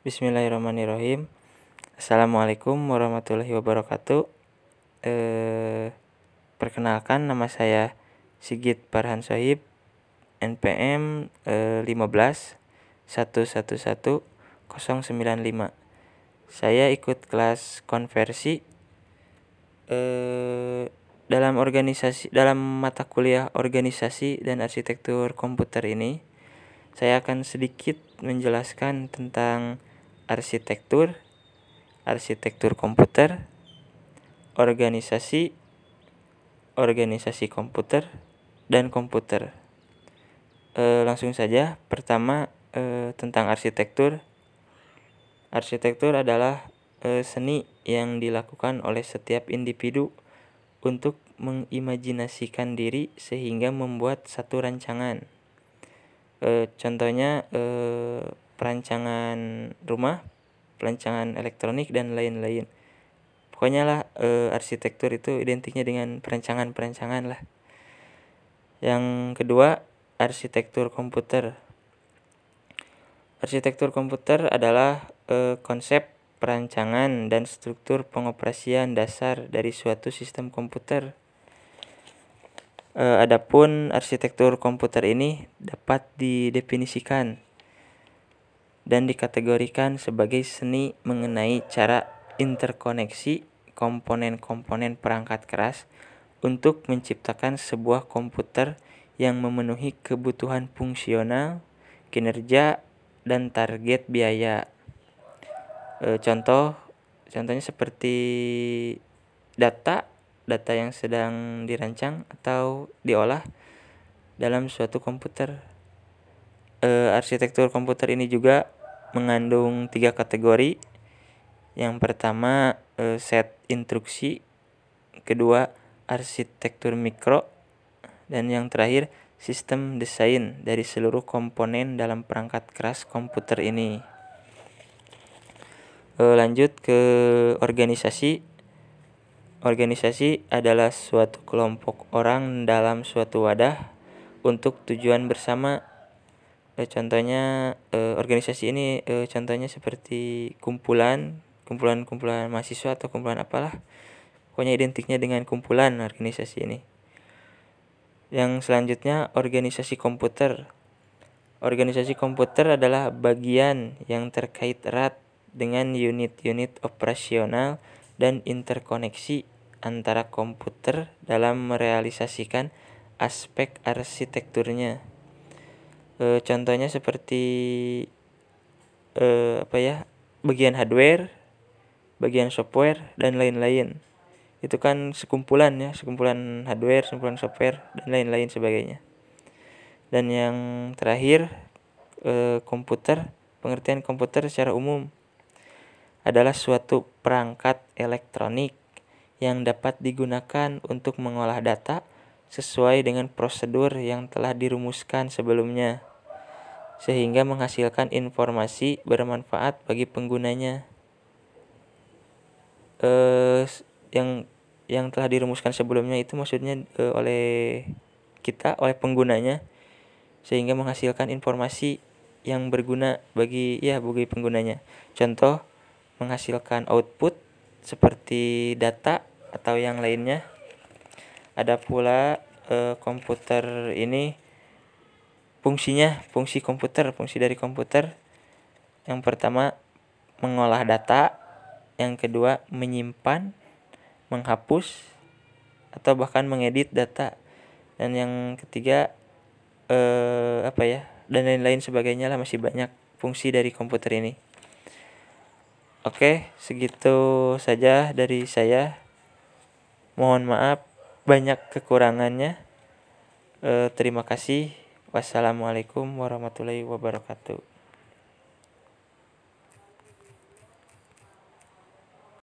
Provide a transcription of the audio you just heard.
Bismillahirrahmanirrahim. Assalamualaikum warahmatullahi wabarakatuh. Eh, perkenalkan nama saya Sigit Parhan Sohib, NPM eh, 15 111 095. Saya ikut kelas konversi eh, dalam organisasi dalam mata kuliah organisasi dan arsitektur komputer ini. Saya akan sedikit menjelaskan tentang arsitektur, arsitektur komputer, organisasi, organisasi komputer, dan komputer. E, langsung saja, pertama e, tentang arsitektur. Arsitektur adalah e, seni yang dilakukan oleh setiap individu untuk mengimajinasikan diri sehingga membuat satu rancangan. E, contohnya e, perancangan rumah, perancangan elektronik dan lain-lain. Pokoknya lah e, arsitektur itu identiknya dengan perancangan-perancangan lah. Yang kedua, arsitektur komputer. Arsitektur komputer adalah e, konsep perancangan dan struktur pengoperasian dasar dari suatu sistem komputer. E, adapun arsitektur komputer ini dapat didefinisikan dan dikategorikan sebagai seni mengenai cara interkoneksi komponen-komponen perangkat keras untuk menciptakan sebuah komputer yang memenuhi kebutuhan fungsional, kinerja, dan target biaya. E, contoh, contohnya seperti data, data yang sedang dirancang atau diolah dalam suatu komputer. E, arsitektur komputer ini juga mengandung tiga kategori. Yang pertama eh, set instruksi, kedua arsitektur mikro, dan yang terakhir sistem desain dari seluruh komponen dalam perangkat keras komputer ini. Eh, lanjut ke organisasi. Organisasi adalah suatu kelompok orang dalam suatu wadah untuk tujuan bersama e, contohnya e, organisasi ini e, contohnya seperti kumpulan kumpulan-kumpulan mahasiswa atau kumpulan apalah. Pokoknya identiknya dengan kumpulan organisasi ini. Yang selanjutnya organisasi komputer. Organisasi komputer adalah bagian yang terkait erat dengan unit-unit operasional dan interkoneksi antara komputer dalam merealisasikan aspek arsitekturnya e, contohnya seperti e, apa ya bagian hardware bagian software dan lain-lain. Itu kan sekumpulan ya sekumpulan hardware sekumpulan software dan lain-lain sebagainya. Dan yang terakhir e, komputer pengertian komputer secara umum adalah suatu perangkat elektronik yang dapat digunakan untuk mengolah data sesuai dengan prosedur yang telah dirumuskan sebelumnya sehingga menghasilkan informasi bermanfaat bagi penggunanya. Eh, yang yang telah dirumuskan sebelumnya itu maksudnya eh, oleh kita, oleh penggunanya, sehingga menghasilkan informasi yang berguna bagi ya bagi penggunanya. Contoh menghasilkan output seperti data atau yang lainnya. Ada pula eh, komputer ini fungsinya fungsi komputer fungsi dari komputer. Yang pertama mengolah data. Yang kedua menyimpan menghapus atau bahkan mengedit data. Dan yang ketiga eh, apa ya dan lain-lain sebagainya lah masih banyak fungsi dari komputer ini. Oke segitu saja dari saya. Mohon maaf banyak kekurangannya eh, terima kasih Wassalamualaikum warahmatullahi wabarakatuh.